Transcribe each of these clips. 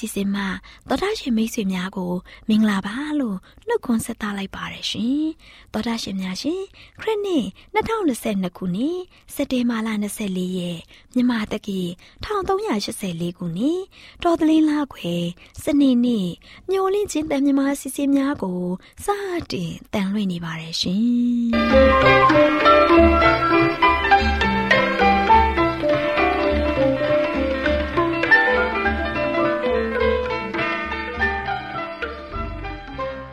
လင့်ချင်းတန်လွင့်စီစဉ်မှာသောတာရှင်မိတ်ဆွေများကို မင်္ဂလာပါလို့နှုတ်ခွန်းဆက်သလိုက်ပါတယ်ရှင်။သောတာရှင်များရှင်ခရစ်နှစ်2022ခုနှစ်စက်တင်ဘာလ24ရက်မြန်မာတက္ကီ1384ခုနှစ်တော်သလင်းလာခွေစနေနေ့ညိုလင့်ချင်းတန်မြမာစီစဉ်များကိုစတင်တန်လွင့်နေပါတယ်ရှင်။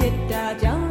မေတ္တာကြောင့်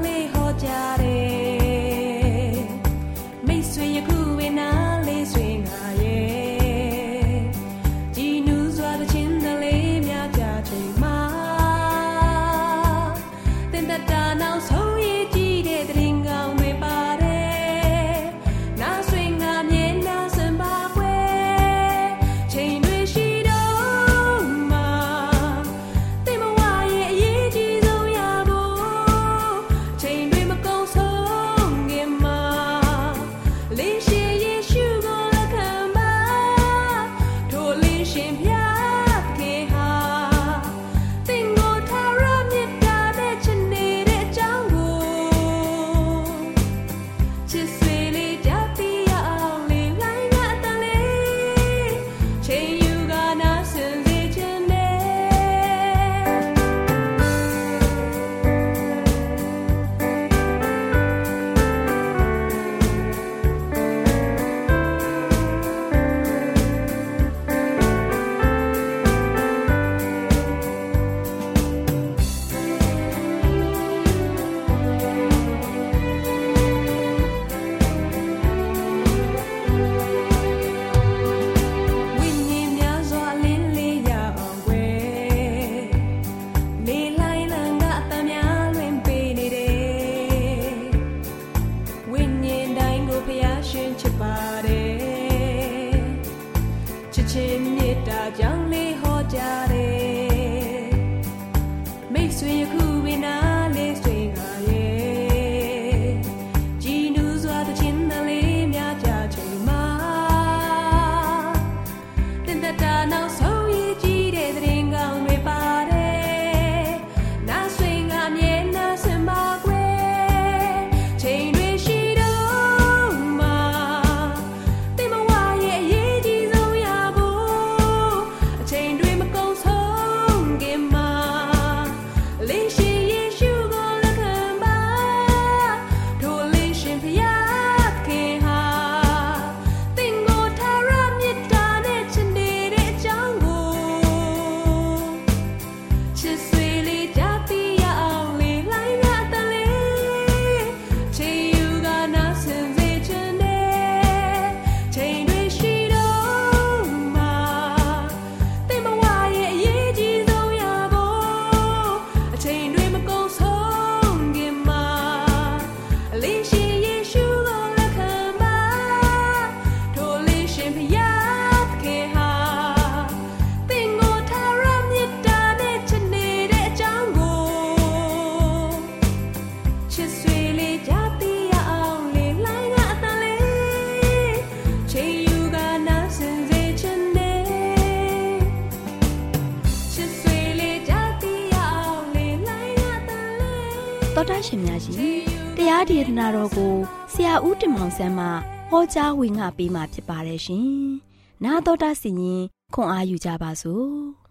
ဒေသနာတော်ကိုဆရာဦးတင်မောင်ဆန်းမှဟောကြားဝင်ငါပေးมาဖြစ်ပါတယ်ရှင်။나တော်တာစီရင်ခွန်အားယူကြပါစို့။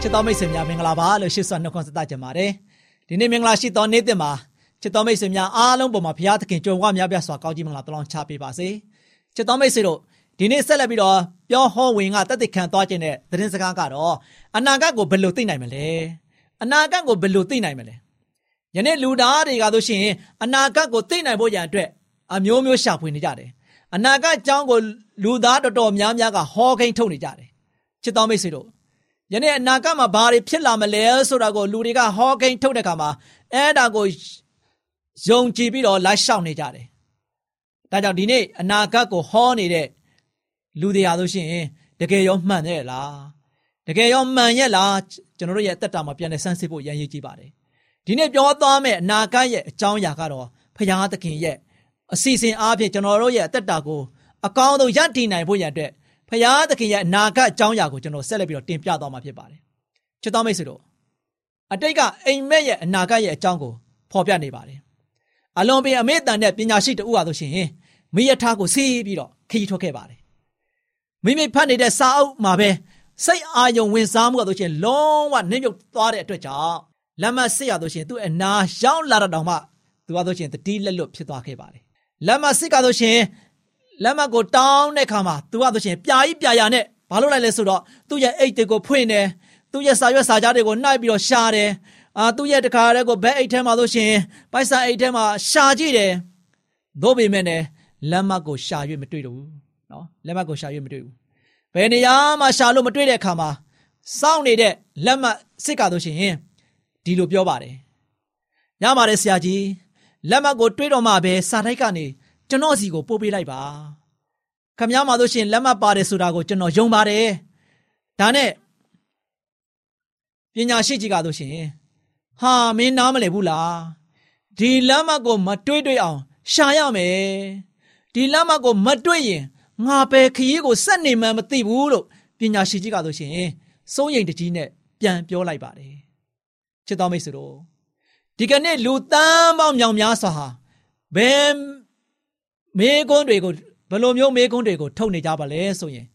ချစ်တော်မိတ်ဆွေများမင်္ဂလာပါလို့ရှေ့စွာနှုတ်ခွန်းဆက်သကြပါတယ်။ဒီနေ့မင်္ဂလာရှိသောနေ့တင်မှာ ချစ်တော်မိတ်ဆွေများအားလုံးပေါ်မှာဘုရားသခင်ကြွယ်ဝများပြားစွာကောင်းကြီးမင်္ဂလာတလောင်းချပေးပါစေချစ်တော်မိတ်ဆွေတို့ ဒီနေ့ဆက်လက်ပြီးတော့ပြောဟောဝင်ကတသက်ခံသွားခြင်းတဲ့သတင်းစကားကတော့အနာဂတ်ကိုဘယ်လိုသိနိုင်မလဲအနာဂတ်ကိုဘယ်လိုသိနိုင်မလဲယနေ့လူသားတွေကဆိုရှင်အနာဂတ်ကိုသိနိုင်ဖို့ရန်အတွက်အမျိုးမျိုးရှာဖွေနေကြတယ်အနာဂတ်အကြောင်းကိုလူသားတော်တော်များများကဟောခိန်ထုတ်နေကြတယ်ချစ်တော်မိတ်ဆွေတို့ယနေ့အနာဂတ်မှာဘာတွေဖြစ်လာမလဲဆိုတာကိုလူတွေကဟောကိန်းထုတ်တဲ့အခါမှာအဲ့ဒါကိုယုံကြည်ပြီးတော့လိုက်ရှောက်နေကြတယ်။ဒါကြောင့်ဒီနေ့အနာဂတ်ကိုဟောနေတဲ့ လူတွေဟာဆိုရှင်တကယ်ရောမှန်ရဲ့လား။တကယ်ရောမှန်ရဲ့လားကျွန်တော်တို့ရဲ့အသက်တာမှာပြန်လည်ဆန်းစစ်ဖို့ရန်ရည်ကြည့်ပါတယ်။ဒီနေ့ပြောသွားမယ့်အနာဂတ်ရဲ့အကြောင်းအရာကတော့ဖရာသခင်ရဲ့အစီအစဉ်အားဖြင့်ကျွန်တော်တို့ရဲ့အသက်တာကိုအကောင်းဆုံးရည်တည်နိုင်ဖို့ရန်အတွက်ဖရာသခင်ရဲ့အနာဂတ်အကြောင်းအရာကိုကျွန်တော်ဆက်လက်ပြီးတော့တင်ပြသွားမှာဖြစ်ပါတယ်။ချစ်တော်မိတ်ဆွေတို့အတိတ်ကအိမ်မက်ရဲ့အနာဂတ်ရဲ့အကြောင်းကိုဖော်ပြနေပါတယ်။အလွန်ပင်အမေတန်တဲ့ပညာရှိတဦးဟာဆိုရှင်မိယထာကိုစီးပြီးတော့ခရီးထွက်ခဲ့ပါတယ်။ မိမိဖတ်နေတဲ့စာအုပ်မှာပဲစိတ်အာယုံဝင်စားမှုကဆိုရှင်လုံးဝနှိမ့်ညွတ်သွားတဲ့အတွက်ကြောင့်လက်မစစ်ရဆိုရှင်သူ့အနာရောက်လာတဲ့တောင်မှသူကဆိုရှင်တတိလက်လွတ်ဖြစ်သွားခဲ့ပါတယ်။လက်မစစ်ကဆိုရှင်လက်မှတ်ကိုတောင်းတဲ့ခါမှာသူကဆိုရှင်ပြာကြီးပြာရနဲ့ဘာလို့လိုက်လဲဆိုတော့သူ့ရဲ့အိတ်တွေကိုဖွင့်တယ်သူ့ရဲ့စာရွက်စာကြားတွေကိုနှိုက်ပြီးတော့ရှာတယ်အာသူ့ရဲ့တခါတည်းကိုဘက်အိတ်ထဲမှာဆိုရှင်ပိုက်ဆံအိတ်ထဲမှာရှာကြည့်တယ်သို့ပေမဲ့လည်းလက်မှတ်ကိုရှာ၍မတွေ့တော့ဘူး နော်လက်မှတ်ကိုရှာ၍မတွေ့ဘူးဘယ်နေရာမှာရှာလို့မတွေ့တဲ့အခါမှာစောင့်နေတဲ့လက်မှတ်စစ်ကားဆိုရှင်ဒီလိုပြောပါတယ်ရပါတယ်ဆရာကြီးလက်မှတ်ကိုတွေးတော့မှပဲစာတိုက်ကနေကျွန်တော်စီကိုပို့ပေးလိုက်ပါခမည်းမှာဆိုရှင်လက်မှတ်ပါတယ်ဆိုတာကိုကျွန်တော်ယုံပါတယ်ဒါနဲ့ပညာရှိကြီးကဆိုရှင်ဟာမင်းနားမလဲဘူးလားဒီလက်မှတ်ကိုမတွေးတွေးအောင်ရှာရမယ်ဒီလက်မှတ်ကိုမတွေးရင် ငါပဲခရီးကိုစက်နေမှမသိဘူးလို့ပညာရှိကြီးကဆိုရှင်စိုးရိမ်တကြီးနဲ့ပြန်ပြောလိုက်ပါတယ်ချစ်တော်မိတ်ဆွေတို့ဒီကနေ့လူတန်းပေါင်းမြောင်များစွာဟာဘယ်မေကွန်းတွေကိုဘယ်လိုမျိုးမေကွန်းတွေကိုထုတ်နေကြပါလဲဆိုရင်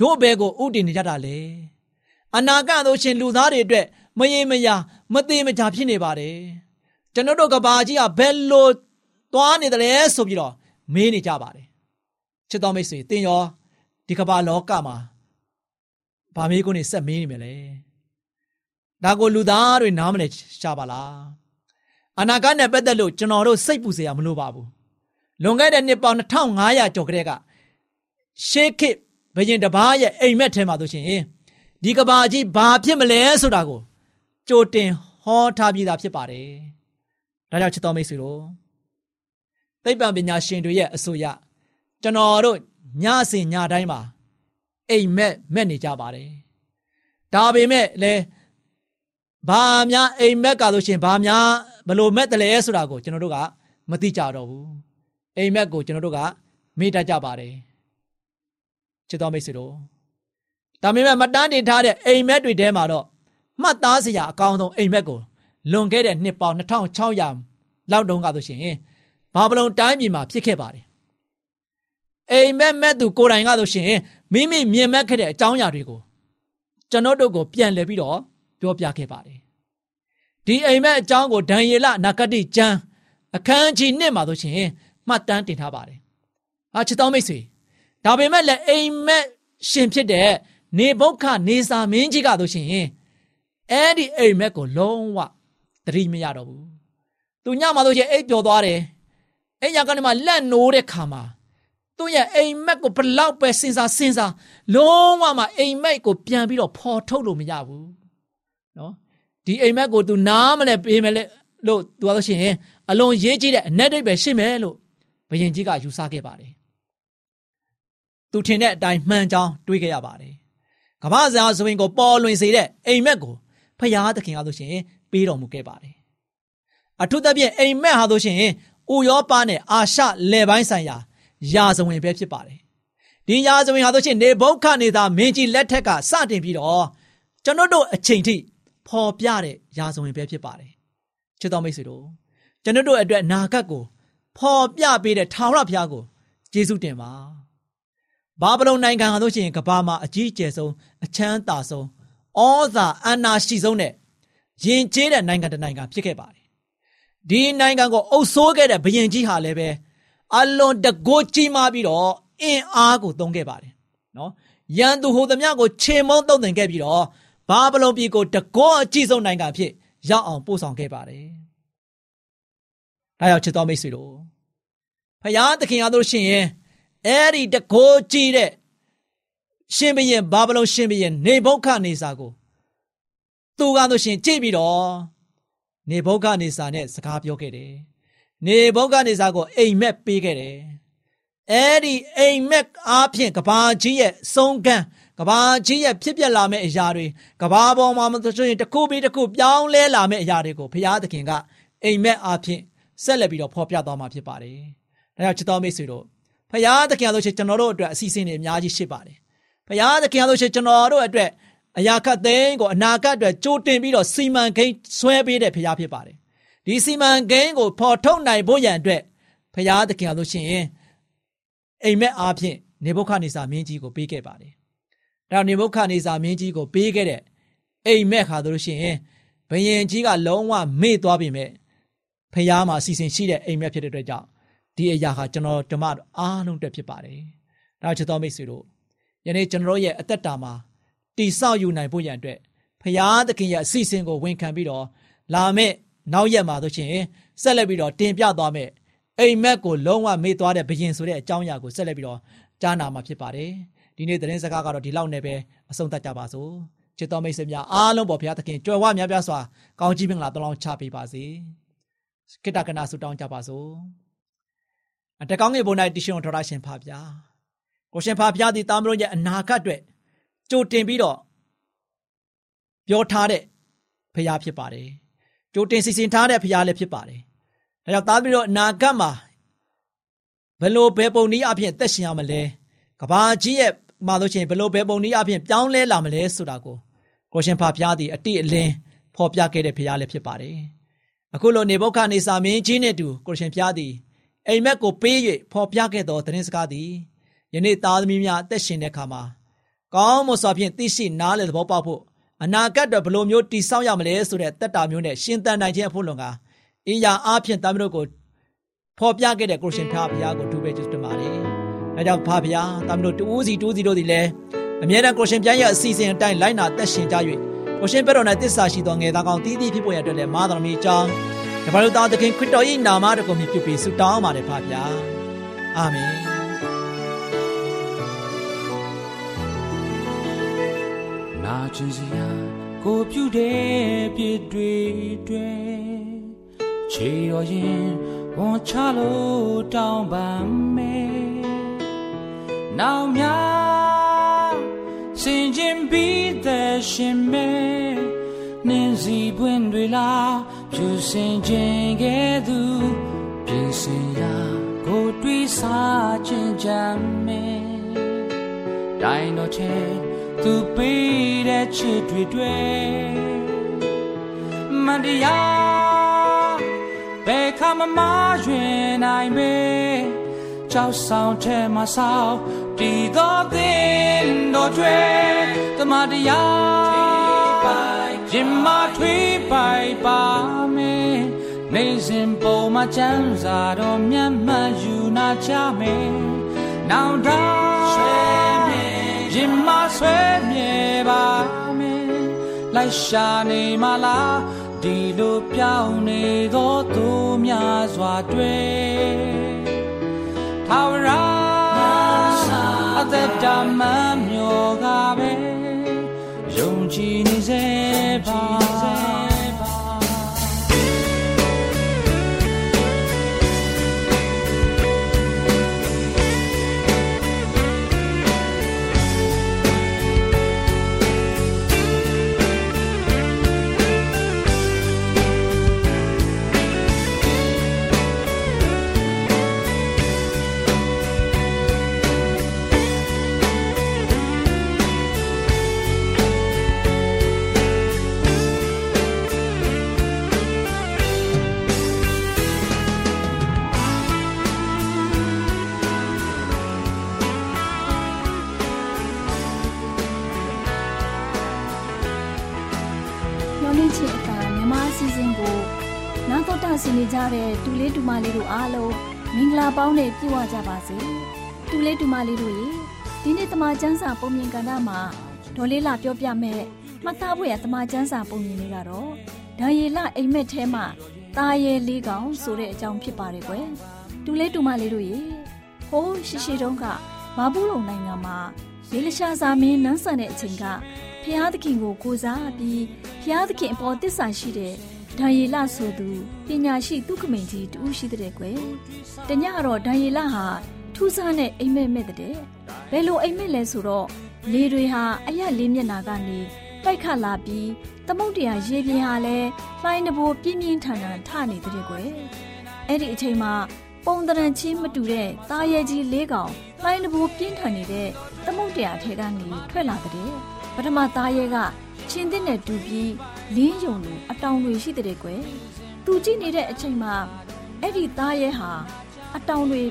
တို့ဘဲကိုဥတည်နေကြတာလေအနာဂတ်သို့ရှင်လူသားတွေအတွက်မရေမရာမသေးမချာဖြစ်နေပါတယ်ကျွန်တော်တို့ကဘာကြီးကဘယ်လိုသွားနေတယ်လဲဆိုပြီးတော့မေးနေကြပါတယ် ချစ်တော်မိတ်ဆွေတင်ရောဒီကဘာလောကမှာဗာမေးကွန်းနေဆက်မေးနေမယ်လေဒါကိုလူသားတွေနားမလဲရှာပါလားအနာဂတ်နဲ့ပတ်သက်လို့ကျွန်တော်တို့စိတ်ပူစရာမလိုပါဘူးလွန်ခဲ့တဲ့နှစ်ပေါင်း2500ကျော်ကတည်းကရှေးခေတ်ဘုရင်တပားရဲ့အိမ်မက်ထဲမှာဆိုရှင်ဒီကဘာကြီးဘာဖြစ်မလဲဆိုတာကိုကြိုတင်ဟောထားပြီးသားဖြစ်ပါတယ်။ဒါကြောင့်ချစ်တော်မိတ်ဆွေတို့သိပ္ပံပညာရှင်တွေရဲ့အဆိုအရ ကျွန်တော်တို့ညစဉ်ညတိုင်းမှာအိမ်မက်မက်နေကြပါတယ်။ဒါပေမဲ့လည်းဘာများအိမ်မက်ကဆိုရှင်ဘာများဘလို့မက်တယ်လဲဆိုတာကိုကျွန်တော်တို့ကမသိကြတော့ဘူး။အိမ်မက်ကိုကျွန်တော်တို့ကမေ့တတ်ကြပါတယ်ချစ်တော်မိတ်ဆွေတို့ဒါပေမဲ့မတန်းတင်ထားတဲ့အိမ်မက်တွေထဲမှာတော့မှတ်သားစရာအကောင်းဆုံးအိမ်မက်ကိုလွန်ခဲ့တဲ့နှစ်ပေါင်း2600လောက်တုန်းကဆိုရှင်ဘာဘလုံတိုင်းပြည်မှာဖြစ်ခဲ့ပါတယ် အိမ်မက်မက်သူကိုယ်တိုင်ကဆိုရှင်မိမိမြင်မက်ခဲ့တဲ့အကြောင်းအရာတွေကိုကျွန်တော်တို့ကိုပြန်လည်ပြီးတော့ပြောပြခဲ့ပါတယ်ဒီအိမ်မက်အကြောင်းကိုဒံယေလနဂတိကျမ်းအခန်းကြီး1မှာဆိုရှင်မှတ်တမ်းတင်ထားပါတယ်။ဟာချစ်တော်မိတ်ဆွေဒါပေမဲ့လည်းအိမ်မက်ရှင်ဖြစ်တဲ့နေဘုခနေစာမင်းကြီးကဆိုရှင်အဲ့ဒီအိမ်မက်ကိုလုံးဝသတိမရတော့ဘူး။သူညမှာဆိုရှင်အိပ်ပျော်သွားတယ်။အိမ်ညကနေမှလက်နိုးတဲ့ခါမှာ သူ့ရဲ့အိမ်မက်ကိုဘလောက်ပဲစဉ်းစားစဉ်းစားလုံးဝမှအိမ်မက်ကိုပြန်ပြီးတော့ဖော်ထုတ်လို့မရဘူး။နော်ဒီအိမ်မက်ကို तू နားမလဲပေးမယ်လို့ तू ဆိုရှင်အလွန်ရေးကြည့်တဲ့အ내ဒိတ်ပဲရှင်းမယ်လို့ဘယင်ကြီးကယူဆခဲ့ပါတယ်။သူထင်တဲ့အတိုင်းမှန်ကြောင်းတွေးခဲ့ရပါတယ်။ကမ္ဘာစရာဇဝင်ကိုပေါ်လွင်စေတဲ့အိမ်မက်ကိုဖယားသခင်ကဆိုရှင်ပေးတော်မူခဲ့ပါတယ်။အထူးသဖြင့်အိမ်မက်ဟာဆိုရှင်ဥရောပနဲ့အာရှလယ်ပိုင်းဆိုင်ရာ ယာဇဝင်ပဲဖြစ်ပါတယ်။ဒီယာဇဝင်ဟာဆိုရှင်နေဘုခနေသာမင်းကြီးလက်ထက်ကစတင်ပြီးတော့ကျွန်တော်တို့အချိန်ထိဖော်ပြတဲ့ယာဇဝင်ပဲဖြစ်ပါတယ်။ချစ်တော်မိတ်ဆွေတို့ကျွန်တော်တို့အတွက်နာဂတ်ကိုဖော်ပြပေးတဲ့ထာဝရဘုရားကိုကျေးဇူးတင်ပါဘာဗလုန်နိုင်ငံဟာဆိုရှင်ကဘာမှာအကြီးအကျယ်ဆုံးအချမ်းသာဆုံးဩဇာအာဏာရှိဆုံးနဲ့ယဉ်ကျေးတဲ့နိုင်ငံတစ်နိုင်ငံဖြစ်ခဲ့ပါတယ်ဒီနိုင်ငံကိုအုပ်စိုးခဲ့တဲ့ဘုရင်ကြီးဟာလည်းပဲ အလွန်တကိုးကြီးမားပြီးတော့အင်အားကိုသုံးခဲ့ပါတယ်နော်ရန်သူဟိုသမျှကိုခြေမုံတုံ့တင်ခဲ့ပြီးတော့ဘာဗလုန်ပြည်ကိုတကောအကြီးဆုံးနိုင်ငံဖြစ်ရောက်အောင်ပို့ဆောင်ခဲ့ပါတယ်။ဒါကြောင့်ချစ်တော်မိတ်ဆွေတို့ဖယားသခင်အားလို့ရှိရင်အဲ့ဒီတကိုးကြီးတဲ့ရှင်ဘရင်ဘာဗလုန်ရှင်ဘရင်နေဘုခနေစာကိုသူကားလို့ရှိရင်ကြည့်ပြီးတော့နေဘုခနေစာနဲ့စကားပြောခဲ့တယ်။ နေဘုခနေစာကိုအိမ်မက်ပေးခဲ့တယ်။အဲ့ဒီအိမ်မက်အားဖြင့်ကဘာကြီးရဲ့ဆုံးကန်းကဘာကြီးရဲ့ဖြစ်ပျက်လာမယ့်အရာတွေကဘာပေါ်မှာမဆိုရင်တစ်ခုပြီးတစ်ခုပြောင်းလဲလာမယ့်အရာတွေကိုဘုရားသခင်ကအိမ်မက်အားဖြင့်ဆက်လက်ပြီးတော့ဖော်ပြသွားမှာဖြစ်ပါတယ်။ဒါကြောင့်ချစ်တော်မိတ်ဆွေတို့ဘုရားသခင်အားလို့ရှိရင်ကျွန်တော်တို့အတွက်အစီအစဉ်တွေအများကြီးရှိပါတယ်။ဘုရားသခင်အားလို့ရှိရင်ကျွန်တော်တို့အတွက်အရာခတ်သိမ်းကိုအနာဂတ်အတွက်ကြိုတင်ပြီးတော့စီမံကိန်းဆွဲပေးတဲ့ဘုရားဖြစ်ပါတယ်။ ဒီစီမံကိန်းကိုဖော်ထုတ်နိုင်ဖို့ရန်အတွက်ဘုရားသခင်အားလို့ရှိရင်အိမ်မက်အားဖြင့်နေဘုခနိစာမင်းကြီးကိုပေးခဲ့ပါတယ်ဒါနေဘုခနေစာမင်းကြီးကိုပေးခဲ့တဲ့အိမ်မက်ခါတို့လို့ရှိရင်ဘယင်ကြီးကလုံးဝမေ့သွားပြီမဲ့ဖះမှာအစီအစဉ်ရှိတဲ့အိမ်မက်ဖြစ်တဲ့အတွက်ကြောင့်ဒီအရာဟာကျွန်တော်ဓမ္မအားလုံးတက်ဖြစ်ပါတယ်။ဒါချစ်တော်မိတ်ဆွေတို့ယနေ့ကျွန်တော်ရဲ့အသက်တာမှာတိဆောက်ယူနိုင်ဖို့ရန်အတွက်ဖះသခင်ရဲ့အစီအစဉ်ကိုဝန်ခံပြီးတော့လာမဲ့ နောက်ရက်မှာဆိုရှင်ဆက်လက်ပြီးတော့တင်ပြသွားမယ်အိမ်မက်ကိုလုံးဝမေ့သွားတဲ့ဘယင်ဆိုတဲ့အကြောင်းအရာကိုဆက်လက်ပြီးတော့ကြားနာမှာဖြစ်ပါတယ်။ဒီနေ့သတင်းစကားကတော့ဒီလောက်နဲ့ပဲအဆုံးသတ်ကြပါစို့ချစ်တော်မိတ်ဆွေများအားလုံးပေါ်ဘုရားသခင်ကြွယ်ဝများပြားစွာကောင်းကြီးမင်္ဂလာတောင်းချပေးပါစေကိတ္တကနာဆုတောင်းကြပါစို့အတကောင်းငယ်ဘုံ၌တရှင်ထော်ရရှင်ဖာဗျာကိုရှင်ဖာဗျာဒီတာမလို့ရဲ့အနာဂတ်အတွက်ကြိုတင်ပြီးတော့ပြောထားတဲ့ဖရာဖြစ်ပါတယ် ကြိုတင်စီစဉ်ထားတဲ့ဖရာလည်းဖြစ်ပါတယ်ဒါကြောင့်သားပြီးတော့အနာဂတ်မှာဘယ်လိုဘယ်ပုံနည်းအဖြစ်သက်ရှင်ရမလဲကဘာကြီးရဲ့မှာလို့ရှိရင်ဘလို့ဘယ်ပုံနည်းအပြင်ပြောင်းလဲလာမလဲဆိုတာကိုကိုရှင်ဖာဖျားသည်အတိအလင်းဖော်ပြခဲ့တဲ့ဖျားလည်းဖြစ်ပါတယ်။အခုလိုနေဘုခနေစာမင်းကြီးနဲ့တူကိုရှင်ဖျားသည်အိမ်မက်ကိုပေး၍ဖော်ပြခဲ့သောသတင်းစကားသည်ယနေ့သားသမီးများအသက်ရှင်တဲ့အခါမှာကောင်းမွန်စွာဖြင့်သိရှိနားလည်သဘောပေါက်ဖို့ အနာဂတ်တော့ဘလို့မျိုးတည်ဆောက်ရမလဲဆိုတဲ့တက်တာမျိုးနဲ့ရှင်းတန်နိုင်ခြင်းအဖို့လုံကအင်ယာအားဖြင့်သားမျိုးကိုဖော်ပြခဲ့တဲ့ကိုရှင်ဖျားဖျားကိုဒုပဲကျတင်ပါတယ်။ဒါကြောင့်ဖာဖျားတာမတို့တူးစီတူးစီတို့သည်လည်းအမြဲတမ်းကိုရှင်ပြန်ရဲ့အစီအစဉ်အတိုင်းလိုက်နာသက်ရှင်ကြ၍ကိုရှင်ဘက်တော်၌တစ္ဆာရှိသောငယ်သားကောင်းတည်တည်ဖြစ်ပေါ်ရတဲ့လည်းမာတော်မီအကြောင်းဒါပါလို့သားသခင်ခရစ်တော်၏နာမတော်ကိုမြှုပ်ပြီးဆုတောင်းပါတယ်ဖာဖျားအာမင် နာကျင်စရာကိုပြုတဲ့ပြည့်တွေတွေခြေတော်ရင်ဝန်ချလို့တောင်းပန်မယ်နောင်များစင်ကျင်ပြီးတဲ့ရှင်မဲနင်းစီပွင့်တွေလာဖြူစင်ခြင်းကဲ့သို့ပြင်စင်ရာကိုတွေးစားခြင်းကြမ်းမဲတိုင်းတော့ချေ သူပေးတဲ့ချစ်တွေတွေမန္တရားဘယ်ခါမှမရွင်နိုင်မေကြောက်ဆောင်ထဲမှာဆောက်တည်သောသင်တော်တွေတမတရားရင်မထွေးပိုင်ပါမယ်နေစဉ်ပုံမှာချမ်းသာတော်မြတ်မှတ်ယူနာချမယ်နောင်တဆွေမြေ ရင်မဆွေမြေပါမယ်လိုက်ရှာနေမလားဒီလိုပြောင်းနေသောသူများစွာတွေ့ထာဝရအသက်တာမမျောကပဲယုံကြည်နေစေပါ င်နေကြတဲ့တူလေးတူမလေးတို့အားလုံးမင်္ဂလာပေါင်းနဲ့ပြည့်ဝကြပါစေတူလေးတူမလေးတို့ရေဒီနေ့တမချန်းစာပုံမြင်ကဏ္ဍမှာဒေါ်လေးလာပြောပြမဲ့မှတ်သားဖို့ရတမချန်းစာပုံမြင်လေးကတော့ဒါရီလအိမ်မက်ထဲမှာตาရဲလေးကောင်ဆိုတဲ့အကြောင်းဖြစ်ပါတယ်ကွယ်တူလေးတူမလေးတို့ရေဟိုးရှိရှိတုန်းကမဘူးလုံနိုင်ငံမှာရေလရှာစာမင်းနန်းဆန်တဲ့အချိန်ကဖျားသခင်ကိုကိုစားပြီးဖျားသခင်အပေါ်တစ္ဆာရှိတဲ့ ဒံရီလဆိုသူပညာရှိသူခမိန်ကြီးတူရှိတဲ့ကွယ်တညတော့ဒံရီလဟာထူးဆန်းတဲ့အိမ်မက်မဲ့တဲ့ဘယ်လိုအိမ်မက်လဲဆိုတော့လေတွေဟာအရက်လေးမျက်နာကနေတိုက်ခတ်လာပြီးသမုတ်တရားရေပြင်ဟာလည်းလိုင်းတဘိုးပြင်းပြင်းထန်ထန်ထနေတဲ့ကွယ်အဲ့ဒီအချိန်မှာပုံတရံချင်းမတူတဲ့သားရဲကြီးလေးကောင်လိုင်းတဘိုးပြင်းထန်နေတဲ့သမုတ်တရားထဲကနေထွက်လာတဲ့ပထမသားရဲကချင်းတဲ့နဲ့တူပြီး လင်းယုံလိုအတောင်တွေရှိတဲ့ကွယ်သူကြည့်နေတဲ့အချိန်မှာအဲ့ဒီသားရဲဟာအတောင်တွေ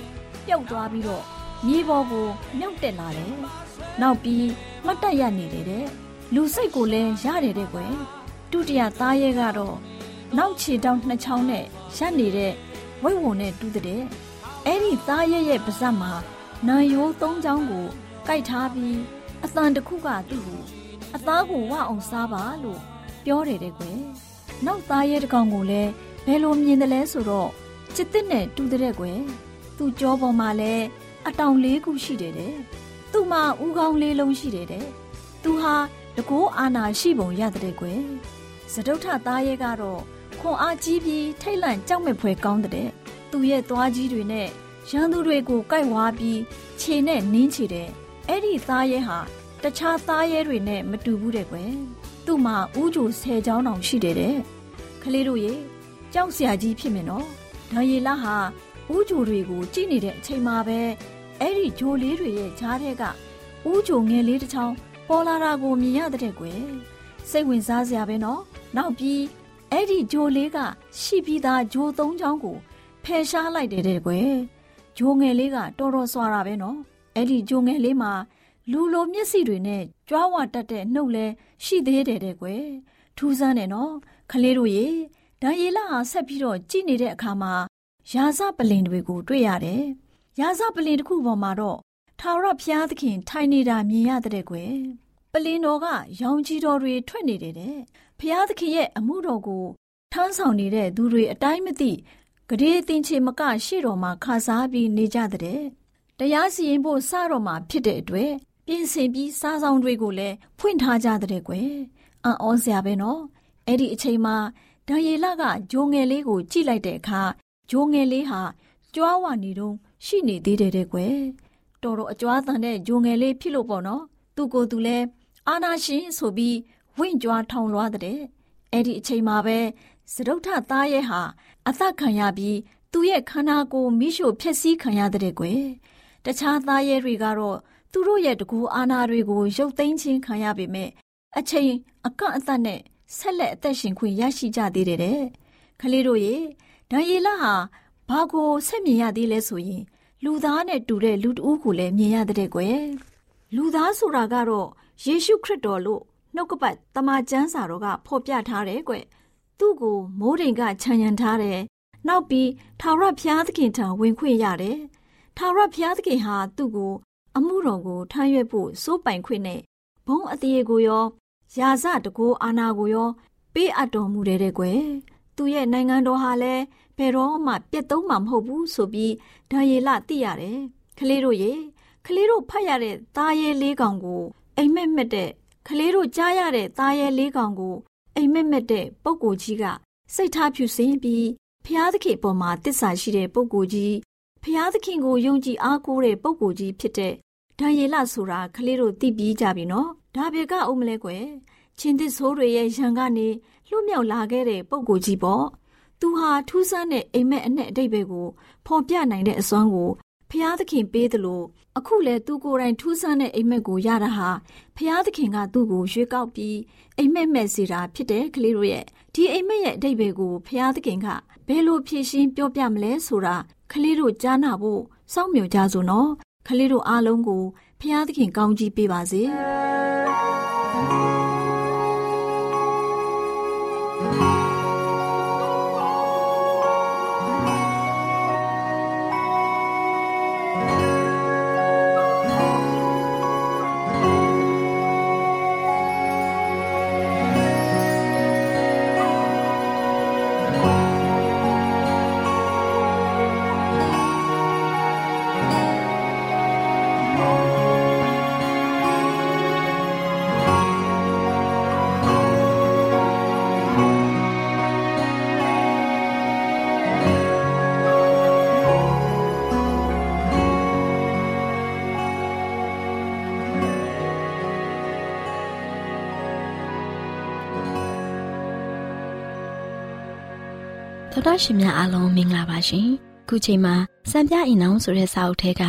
ပျောက်သွားပြီးတော့မြေပေါ်ကိုမြုပ်တက်လာတယ်နောက်ပြီးမှတ်တရနေတယ်တဲ့လူစိတ်ကိုလည်းရတယ်တဲ့ကွယ်ဒုတိယသားရဲကတော့နောက်ခြေတောင်နှစ်ချောင်းနဲ့ရပ်နေတဲ့ဝိတ်ဝုံနဲ့တူးတဲ့အဲ့ဒီသားရဲရဲ့ပါဇက်မှာနံရိုးသုံးချောင်းကိုကိုက်ထားပြီးအတန်တစ်ခုကသူ့ကိုအသားကိုဝအောင်စားပါလို့ ပြောတယ်တဲ့ကွယ်နောက်သားရဲတကောင်ကိုလည်းဘယ်လိုမြင်တယ်လဲဆိုတော့ချစ်တဲ့နဲ့တူတဲ့ကွယ်သူ့ကြောပေါ်မှာလည်းအတောင်လေးခုရှိတယ်တဲ့သူ့မှာဥကောင်းလေးလုံးရှိတယ်တဲ့သူဟာတကိုးအာနာရှိပုံရတဲ့ကွယ်စဒုထသားရဲကတော့ခွန်အားကြီးပြီးထိတ်လန့်ကြောက်မဲ့ဖွယ်ကောင်းတဲ့သူရဲ့သွားကြီးတွေနဲ့ရန်သူတွေကိုကိုက်ဝါပြီးခြေနဲ့နင်းချတဲ့အဲ့ဒီသားရဲဟာတခြားသားရဲတွေနဲ့မတူဘူးတဲ့ကွယ် သူ့မှာဥကြိုဆယ်ချောင်းတောင်ရှိတယ်တဲ့ကလေးတို့ရေကြောက်စရာကြီးဖြစ်မယ်နော်ဒါရီလာဟာဥကြိုတွေကိုကြည့်နေတဲ့အချိန်မှာပဲအဲ့ဒီဂျိုလေးတွေရဲ့ဈားထဲကဥကြိုငယ်လေးတစ်ချောင်းပေါ်လာတာကိုမြင်ရတဲ့ကွယ်စိတ်ဝင်စားစရာပဲနော်နောက်ပြီးအဲ့ဒီဂျိုလေးကရှိပြီးသားဂျိုသုံးချောင်းကိုဖယ်ရှားလိုက်တယ်တဲ့ကွယ်ဂျိုငယ်လေးကတော်တော်ဆွာတာပဲနော်အဲ့ဒီဂျိုငယ်လေးမှာ လူလိုမျက်စိတွေနဲ့ကြွားဝတက်တဲ့နှုတ်လဲရှိသေးတယ်တဲ့ကွယ်ထူးဆန်းတယ်နော်ခလေးတို့ရေဒံရီလာဟာဆက်ပြီးတော့ကြည်နေတဲ့အခါမှာရာဇပလင်တွေကိုတွေ့ရတယ်ရာဇပလင်တစ်ခုပေါ်မှာတော့ထာဝရဘုရားသခင် ထိုင်နေတာမြင်ရတဲ့ကွယ်ပလင်တော်ကရောင်ကြီးတော်တွေထွက်နေတယ်တဲ့ဘုရားသခင်ရဲ့အမှုတော်ကိုထမ်းဆောင်နေတဲ့သူတွေအတိုင်းမသိဂရေတင်ချေမကရှေ့တော်မှာခါစားပြီးနေကြတဲ့တရားစီရင်ဖို့စတော့မှာဖြစ်တဲ့အတွက် ပြင်ဆင်ပြီးစားဆောင်တွေကိုလည်းဖွင့်ထားကြတဲ့ကွယ်အံ့ဩစရာပဲနော်အဲ့ဒီအချိန်မှာဒံရီလကဂျိုငယ်လေးကိုကြည့်လိုက်တဲ့အခါဂျိုငယ်လေးဟာကြွားဝနေတော့ရှိနေသေးတယ်တဲ့ကွယ်တော်တော်အကြွားတန်တဲ့ဂျိုငယ်လေးဖြစ်လို့ပေါ့နော်သူကိုယ်သူလဲအာနာရှင်ဆိုပြီးဝင့်ကြွားထောင်လွှားတဲ့အဲ့ဒီအချိန်မှာပဲစရုပ်ထသားရဲ့ဟာအသက်ခံရပြီးသူ့ရဲ့ခန္ဓာကိုယ်မိရှို့ဖျက်ဆီးခံရတဲ့ကွယ်တခြားသားရဲတွေကတော့ သူတို့ရဲ့တကူအာနာတွေကိုရုပ်သိမ်းခြင်းခံရပေမဲ့အချိန်အကန့်အသတ်နဲ့ဆက်လက်အသက်ရှင်ခွင့်ရရှိကြသေးတယ်တဲ့ခလေးတို့ရေဒံယေလဟာဘာကိုဆက်မြင်ရသေးလဲဆိုရင် လူသားနဲ့တူတဲ့လူတဦးကိုလည်းမြင်ရတဲ့ကွယ်လူသားဆိုတာကတော့ယေရှုခရစ်တော်လို့နှုတ်ကပတ်တမန်ကျမ်းစာတော်ကဖော်ပြထားတယ်ကွသူ့ကိုမိုးတိမ်ကခြံရံထားတယ်နောက်ပြီးထာဝရဘုရားသခင်ထံဝင်ခွင့်ရတယ်ထာဝရဘုရားသခင်ဟာသူ့ကို အမှုတော်ကိုထမ်းရွက်ဖို့စိုးပိုင်ခွင့်နဲ့ဘုံအသေးကိုရောယာဇတကိုအာနာကိုရော ပေးအပ်တော်မူတယ်တဲ့ကွယ်သူရဲ့နိုင်ငံတော်ဟာလည်းဘယ်တော့မှပြတ်သုံးမှာမဟုတ်ဘူးဆိုပြီးဒါယေလသိရတယ်ကလေးတို့ရေကလေးတို့ဖတ်ရတဲ့သားရဲလေးကောင်ကိုအိမ်မက်မက်တဲ့ကလေးတို့ကြားရတဲ့သားရဲလေးကောင်ကိုအိမ်မက်မက်တဲ့ပုပ်ကိုကြီးကစိတ်ထားဖြူစင်ပြီးဖျားသခင်ပေါ်မှာတစ္ဆာရှိတဲ့ပုပ်ကိုကြီး ဖျားသခင်ကိုယုံကြည်အားကိုးတဲ့ပုပ်ကိုကြီးဖြစ်တဲ့ဒံယေလဆိုတာကလေးတို့သိပြီးကြပြီနော်ဒါဘေကအုံးမလဲကွယ်ချင်းသစ်ဆိုးတွေရဲ့ရန်ကနေလွတ်မြောက်လာခဲ့တဲ့ပုံကိုကြီးပေါ့သူဟာထူးဆန်းတဲ့အိမ်မက်အနဲ့အတိတ်ပဲကိုဖော်ပြနိုင်တဲ့အစွမ်းကို ဖျားသခင်ပေးတယ်လို့အခုလဲသူကိုယ်တိုင်ထူးဆန်းတဲ့အိမ်မက်ကိုရတာဟာဖျားသခင်ကသူ့ကိုရွေးကောက်ပြီးအိမ်မက်မဲ့စီတာဖြစ်တဲ့ကလေးတို့ရဲ့ဒီအိမ်မက်ရဲ့အတိတ်ပဲကိုဖျားသခင်ကဘယ်လိုဖြည့်ရှင်းပြောပြမလဲဆိုတာကလေးတို့ကြားနာဖို့စောင့်မျှော်ကြစို့နော်ကလေးတို့အားလုံးကိုဖျားသခင်ကောင်းကြီးပေးပါစေ။ တာရှင်များအားလုံးမင်္ဂလာပါရှင်ခုချိန်မှာစံပြအိမ်အောင်ဆိုတဲ့စာအုပ်ထဲက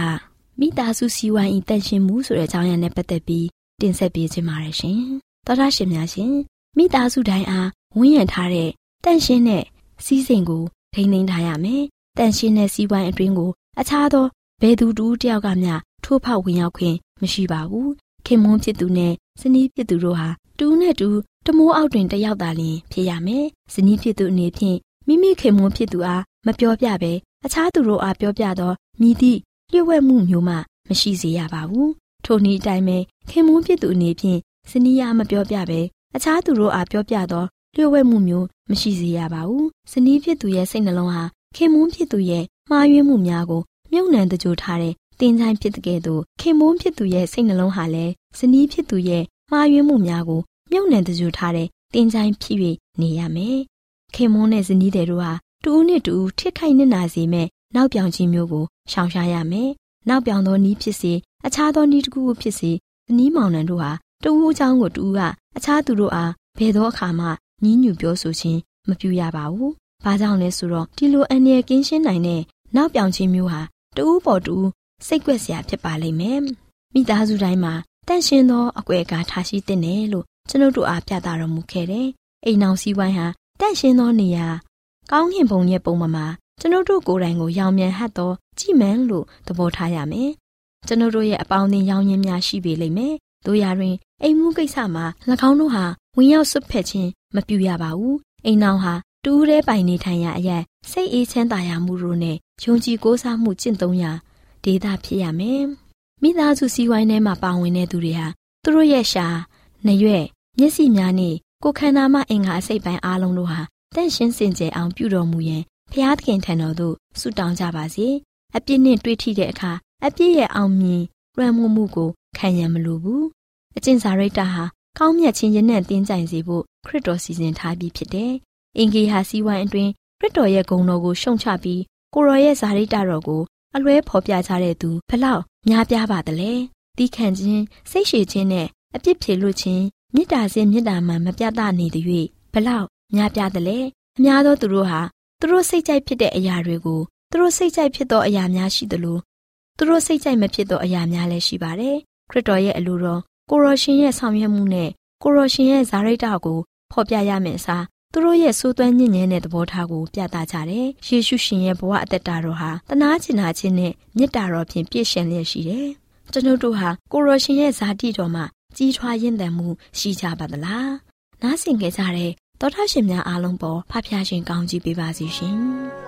မိသားစုစီဝိုင်းဤတန်ရှင်မှုဆိုတဲ့အကြောင်းအရာနဲ့ပတ်သက်ပြီးတင်ဆက်ပေးခြင်းပါတယ်ရှင်သောတာရှင်များရှင်မိသားစုတိုင်းအားဝန်းရံထားတဲ့တန်ရှင်တဲ့စီးစိမ်ကိုထိန်းသိမ်းထားရမယ်တန်ရှင်တဲ့စီဝိုင်းအတွင်းကိုအခြားသောဘယ်သူတူတယောက်ကမျှထိုးဖောက်ဝင်ရောက်ခွင့်မရှိပါဘူးခင်မွန်းဖြစ်သူနဲ့ဇနီးဖြစ်သူတို့ဟာတူနဲ့တူတမိုးအောက်တွင်တယောက်သာလျှင်ဖြစ်ရမယ်ဇနီးဖြစ်သူအနေဖြင့် မိမိခင်မွန်းဖြစ်သူအားမပြောပြဘဲအခြားသူတို့အားပြောပြသောမိသည့်လျှို့ဝှက်မှုမျိုးမှမရှိစေရပါဘူးထိုနည်းအတိုင်းပဲခင်မွန်းဖြစ်သူအနေဖြင့်ဇနီးအားမပြောပြဘဲအခြားသူတို့အားပြောပြသောလျှို့ဝှက်မှုမျိုးမရှိစေရပါဘူးဇနီးဖြစ်သူရဲ့စိတ်နှလုံးဟာခင်မွန်းဖြစ်သူရဲ့မှားယွင်းမှုများကိုမြုပ်နှံတကြိုထားတဲ့တင်ချိုင်းဖြစ်တဲ့ကဲ့သို့ခင်မွန်းဖြစ်သူရဲ့စိတ်နှလုံးဟာလည်းဇနီးဖြစ်သူရဲ့မှားယွင်းမှုများကိုမြုပ်နှံတကြိုထားတဲ့တင်ချိုင်းဖြစ်၍နေရမယ် ခင်မွန်းနဲ့ဇနီးတဲ့တို့ဟာတူဦးနဲ့တူဦးထိခိုက်နစ်နာစေမဲ့နောက်ပြောင်ခြင်းမျိုးကိုရှောင်ရှားရမယ်နောက်ပြောင်သောနီးဖြစ်စေအခြားသောနီးတစ်ခုခုဖြစ်စေဇနီးမောင်နှံတို့ဟာတူဦးအကြောင်းကိုတူဦးကအခြားသူတို့အားဘယ်သောအခါမှညှဉ်းညူပြောဆိုခြင်းမပြုရပါဘူး။ဘာကြောင့်လဲဆိုတော့ဒီလိုအန္တရာယ်ကင်းရှင်းနိုင်တဲ့နောက်ပြောင်ခြင်းမျိုးဟာတူဦးပေါ်တူဦးစိတ်ကွက်စရာဖြစ်ပါလိမ့်မယ်။မိသားစုတိုင်းမှာတန့်ရှင်းသောအကွယ်အကာထားရှိတဲ့နယ်လို့ကျွန်ုပ်တို့အားပြသတော်မူခဲ့တယ်။အိမ်အောင်စည်းဝိုင်းဟာ တန့်ရှင်းသောနေရာကောင်းကင်ဘုံရဲ့ပုံမှာကျွန်ုပ်တို့ကိုယ်တိုင်ကိုရောင်မြန်ဟတ်သောကြည်မန်းလို့သဘောထားရမယ်။ကျွန်ုပ်တို့ရဲ့အပေါင်းအသင်းရောင်ရင်းများရှိပေလိမ့်မယ်။တို့ရာတွင်အိမ်မှုကိစ္စမှာ၎င်းတို့ဟာဝင်ရောက်ဆွတ်ဖက်ခြင်းမပြုရပါဘူး။အိမ်အောင်ဟာတူးတဲ့ပိုင်နေထိုင်ရာအရက်စိတ်အေးချမ်းသာရမှုတို့နဲ့ယုံကြည်ကိုးစားမှုကျင့်သုံးရာဒေသဖြစ်ရမယ်။မိသားစုစည်းဝိုင်းထဲမှာပါဝင်တဲ့သူတွေဟာသူတို့ရဲ့ရှာ၊နှရွက်၊မျက်စိများနဲ့ ကိုယ်ခန္ဓာမှအင်္ဂါအစိတ်ပိုင်းအားလုံးတို့ဟာတန့်ရှင်းစင်ကြယ်အောင်ပြုတော်မူရန်ဖျားသခင်ထံတော်သို့ဆုတောင်းကြပါစေ။အပြစ်နှင့်တွေ့ထိတဲ့အခါအပြစ်ရဲ့အောင်မြင်လွှမ်းမိုးမှုကိုခံရမလိုဘူး။အကျင့်စာရိတ္တဟာကောင်းမြတ်ခြင်းရနဲ့တင်းကြိုင်စေဖို့ခရစ်တော်စီစဉ်ထားပြီးဖြစ်တယ်။အင်ဂေဟာစီဝိုင်းအတွင်းခရစ်တော်ရဲ့ဂုဏ်တော်ကိုရှုံချပြီးကိုရော်ရဲ့ဇာရိတ္တတော်ကိုအလွဲဖော်ပြကြတဲ့သူဘလောက်များပြားပါသလဲ။တီးခံခြင်းစိတ်ရှည်ခြင်းနဲ့အပြစ်ဖြေလွတ်ခြင်း မေတ္တာစင်မေတ္တာမှန်မပြတ်သားနေတဲ့၍ဘလောက်များပြားသလဲ။အများသောသူတို့ဟာသူတို့စိတ်ကြိုက်ဖြစ်တဲ့အရာတွေကိုသူတို့စိတ်ကြိုက်ဖြစ်သောအရာများရှိသလိုသူတို့စိတ်ကြိုက်မဖြစ်သောအရာများလည်းရှိပါတယ်ခရစ်တော်ရဲ့အလိုတော်ကိုရောရှင်ရဲ့ဆောင်ရွက်မှုနဲ့ကိုရောရှင်ရဲ့ဇာရိတ္တကိုဖော်ပြရမယ့်အစားသူတို့ရဲ့စိုးသွမ်းညဉ့်ညမ်းတဲ့သဘောထားကိုပြသကြတယ်။ယေရှုရှင်ရဲ့ဘဝအသက်တာတော်ဟာတနာကျင်နာခြင်းနဲ့မေတ္တာတော်ဖြင့်ပြည့်စုံလျက်ရှိတယ်။ကျွန်ုပ်တို့ဟာကိုရောရှင်ရဲ့ဇာတိတော်မှာ ကြီးထွားရင့်တန်မှုရှိကြပါသလား။နားဆင်ကြကြတဲ့သောတာရှင်များအားလုံးပေါ်ဖဖျားရှင်ကောင်းကြီးပေးပါစီရှင်။